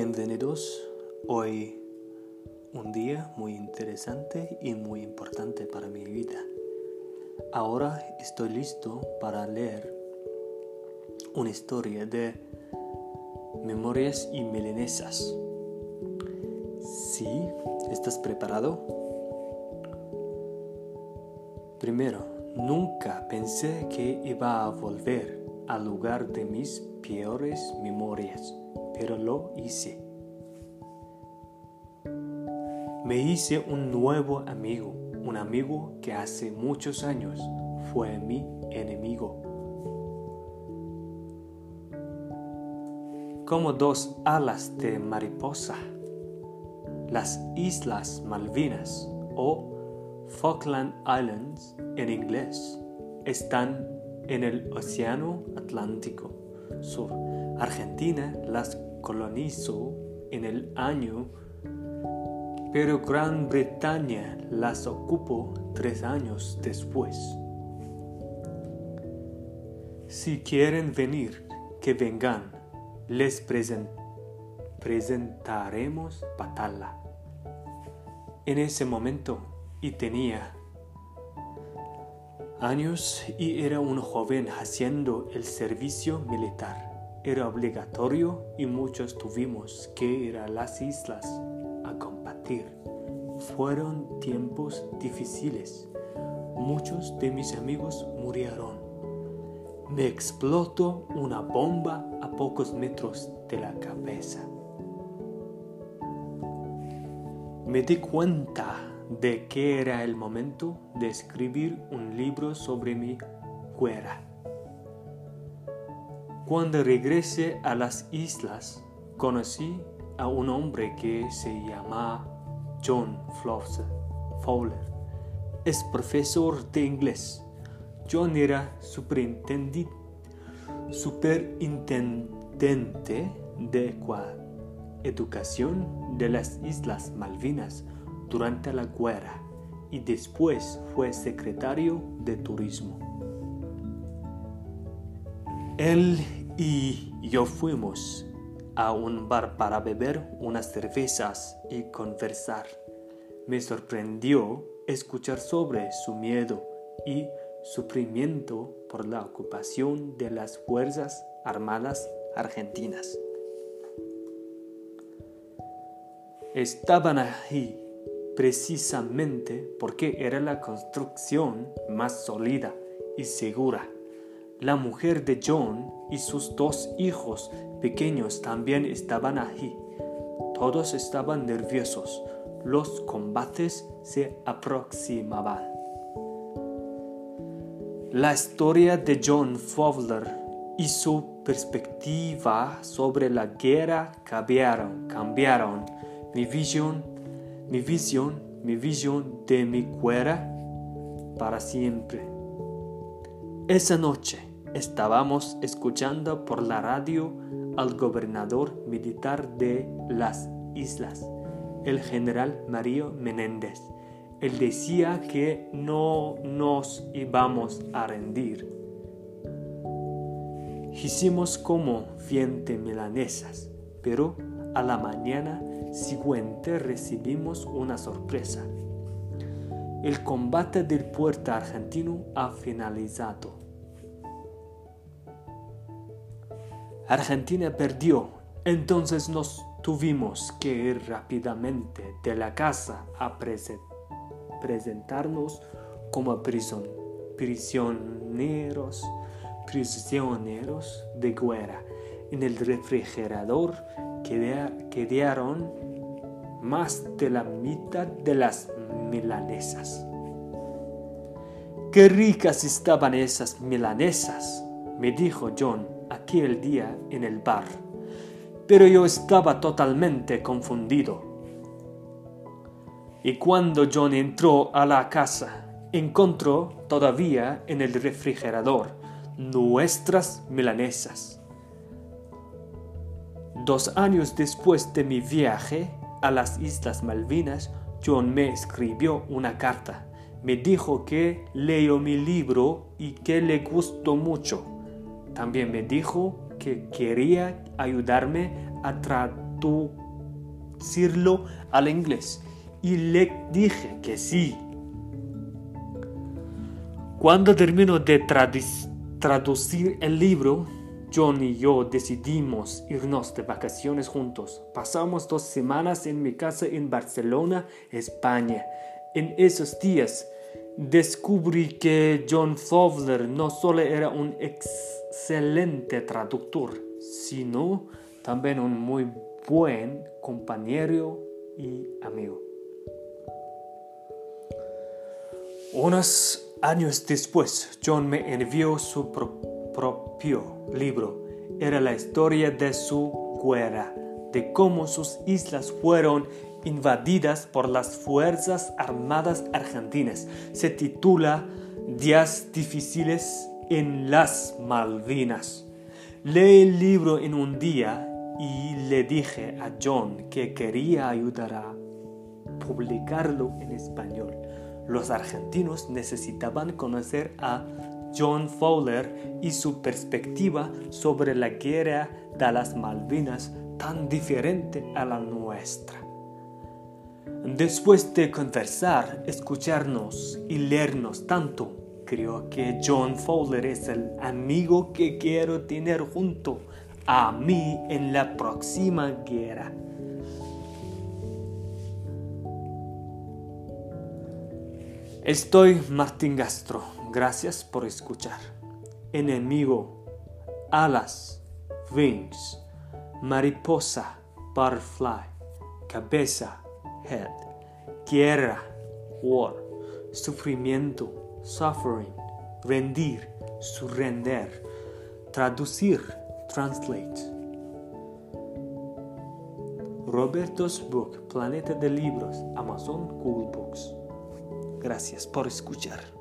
Bienvenidos hoy un día muy interesante y muy importante para mi vida. Ahora estoy listo para leer una historia de Memorias y Melenesas. ¿Sí? ¿Estás preparado? Primero, nunca pensé que iba a volver al lugar de mis peores memorias pero lo hice. Me hice un nuevo amigo, un amigo que hace muchos años fue mi enemigo. Como dos alas de mariposa, las Islas Malvinas o Falkland Islands en inglés están en el Océano Atlántico Sur. Argentina las colonizó en el año, pero Gran Bretaña las ocupó tres años después. Si quieren venir, que vengan, les presentaremos Patala. En ese momento, y tenía años y era un joven haciendo el servicio militar era obligatorio y muchos tuvimos que ir a las islas a combatir. Fueron tiempos difíciles. Muchos de mis amigos murieron. Me explotó una bomba a pocos metros de la cabeza. Me di cuenta de que era el momento de escribir un libro sobre mi cuera. Cuando regresé a las islas, conocí a un hombre que se llama John Fowler. Es profesor de inglés. John era superintendente de educación de las Islas Malvinas durante la guerra y después fue secretario de turismo. Él y yo fuimos a un bar para beber unas cervezas y conversar. Me sorprendió escuchar sobre su miedo y sufrimiento por la ocupación de las Fuerzas Armadas Argentinas. Estaban ahí precisamente porque era la construcción más sólida y segura la mujer de John y sus dos hijos pequeños también estaban allí. Todos estaban nerviosos. Los combates se aproximaban. La historia de John Fowler y su perspectiva sobre la guerra cambiaron, cambiaron mi visión, mi visión, mi visión de mi guerra para siempre. Esa noche estábamos escuchando por la radio al gobernador militar de las islas, el general Mario Menéndez. Él decía que no nos íbamos a rendir. Hicimos como fiente milanesas, pero a la mañana siguiente recibimos una sorpresa. El combate del puerto argentino ha finalizado. Argentina perdió, entonces nos tuvimos que ir rápidamente de la casa a presentarnos como prisioneros, prisioneros de guerra. En el refrigerador quedaron más de la mitad de las milanesas. Qué ricas estaban esas milanesas, me dijo John aquel día en el bar, pero yo estaba totalmente confundido. Y cuando John entró a la casa, encontró todavía en el refrigerador nuestras milanesas. Dos años después de mi viaje a las Islas Malvinas, John me escribió una carta. Me dijo que leyó mi libro y que le gustó mucho también me dijo que quería ayudarme a traducirlo al inglés y le dije que sí. Cuando terminó de traducir el libro, John y yo decidimos irnos de vacaciones juntos. Pasamos dos semanas en mi casa en Barcelona, España. En esos días descubrí que John Fowler no solo era un excelente traductor, sino también un muy buen compañero y amigo. Unos años después, John me envió su propio libro. Era la historia de su guerra, de cómo sus islas fueron invadidas por las Fuerzas Armadas Argentinas. Se titula Días difíciles en las Malvinas. Leí el libro en un día y le dije a John que quería ayudar a publicarlo en español. Los argentinos necesitaban conocer a John Fowler y su perspectiva sobre la guerra de las Malvinas tan diferente a la nuestra. Después de conversar, escucharnos y leernos tanto, creo que John Fowler es el amigo que quiero tener junto a mí en la próxima guerra. Estoy Martín Gastro. Gracias por escuchar. Enemigo, alas, wings, mariposa, butterfly, cabeza, head, guerra, war, sufrimiento, suffering, rendir, surrender, traducir, translate. Roberto's Book, Planeta de Libros, Amazon Google Books. Gracias por escuchar.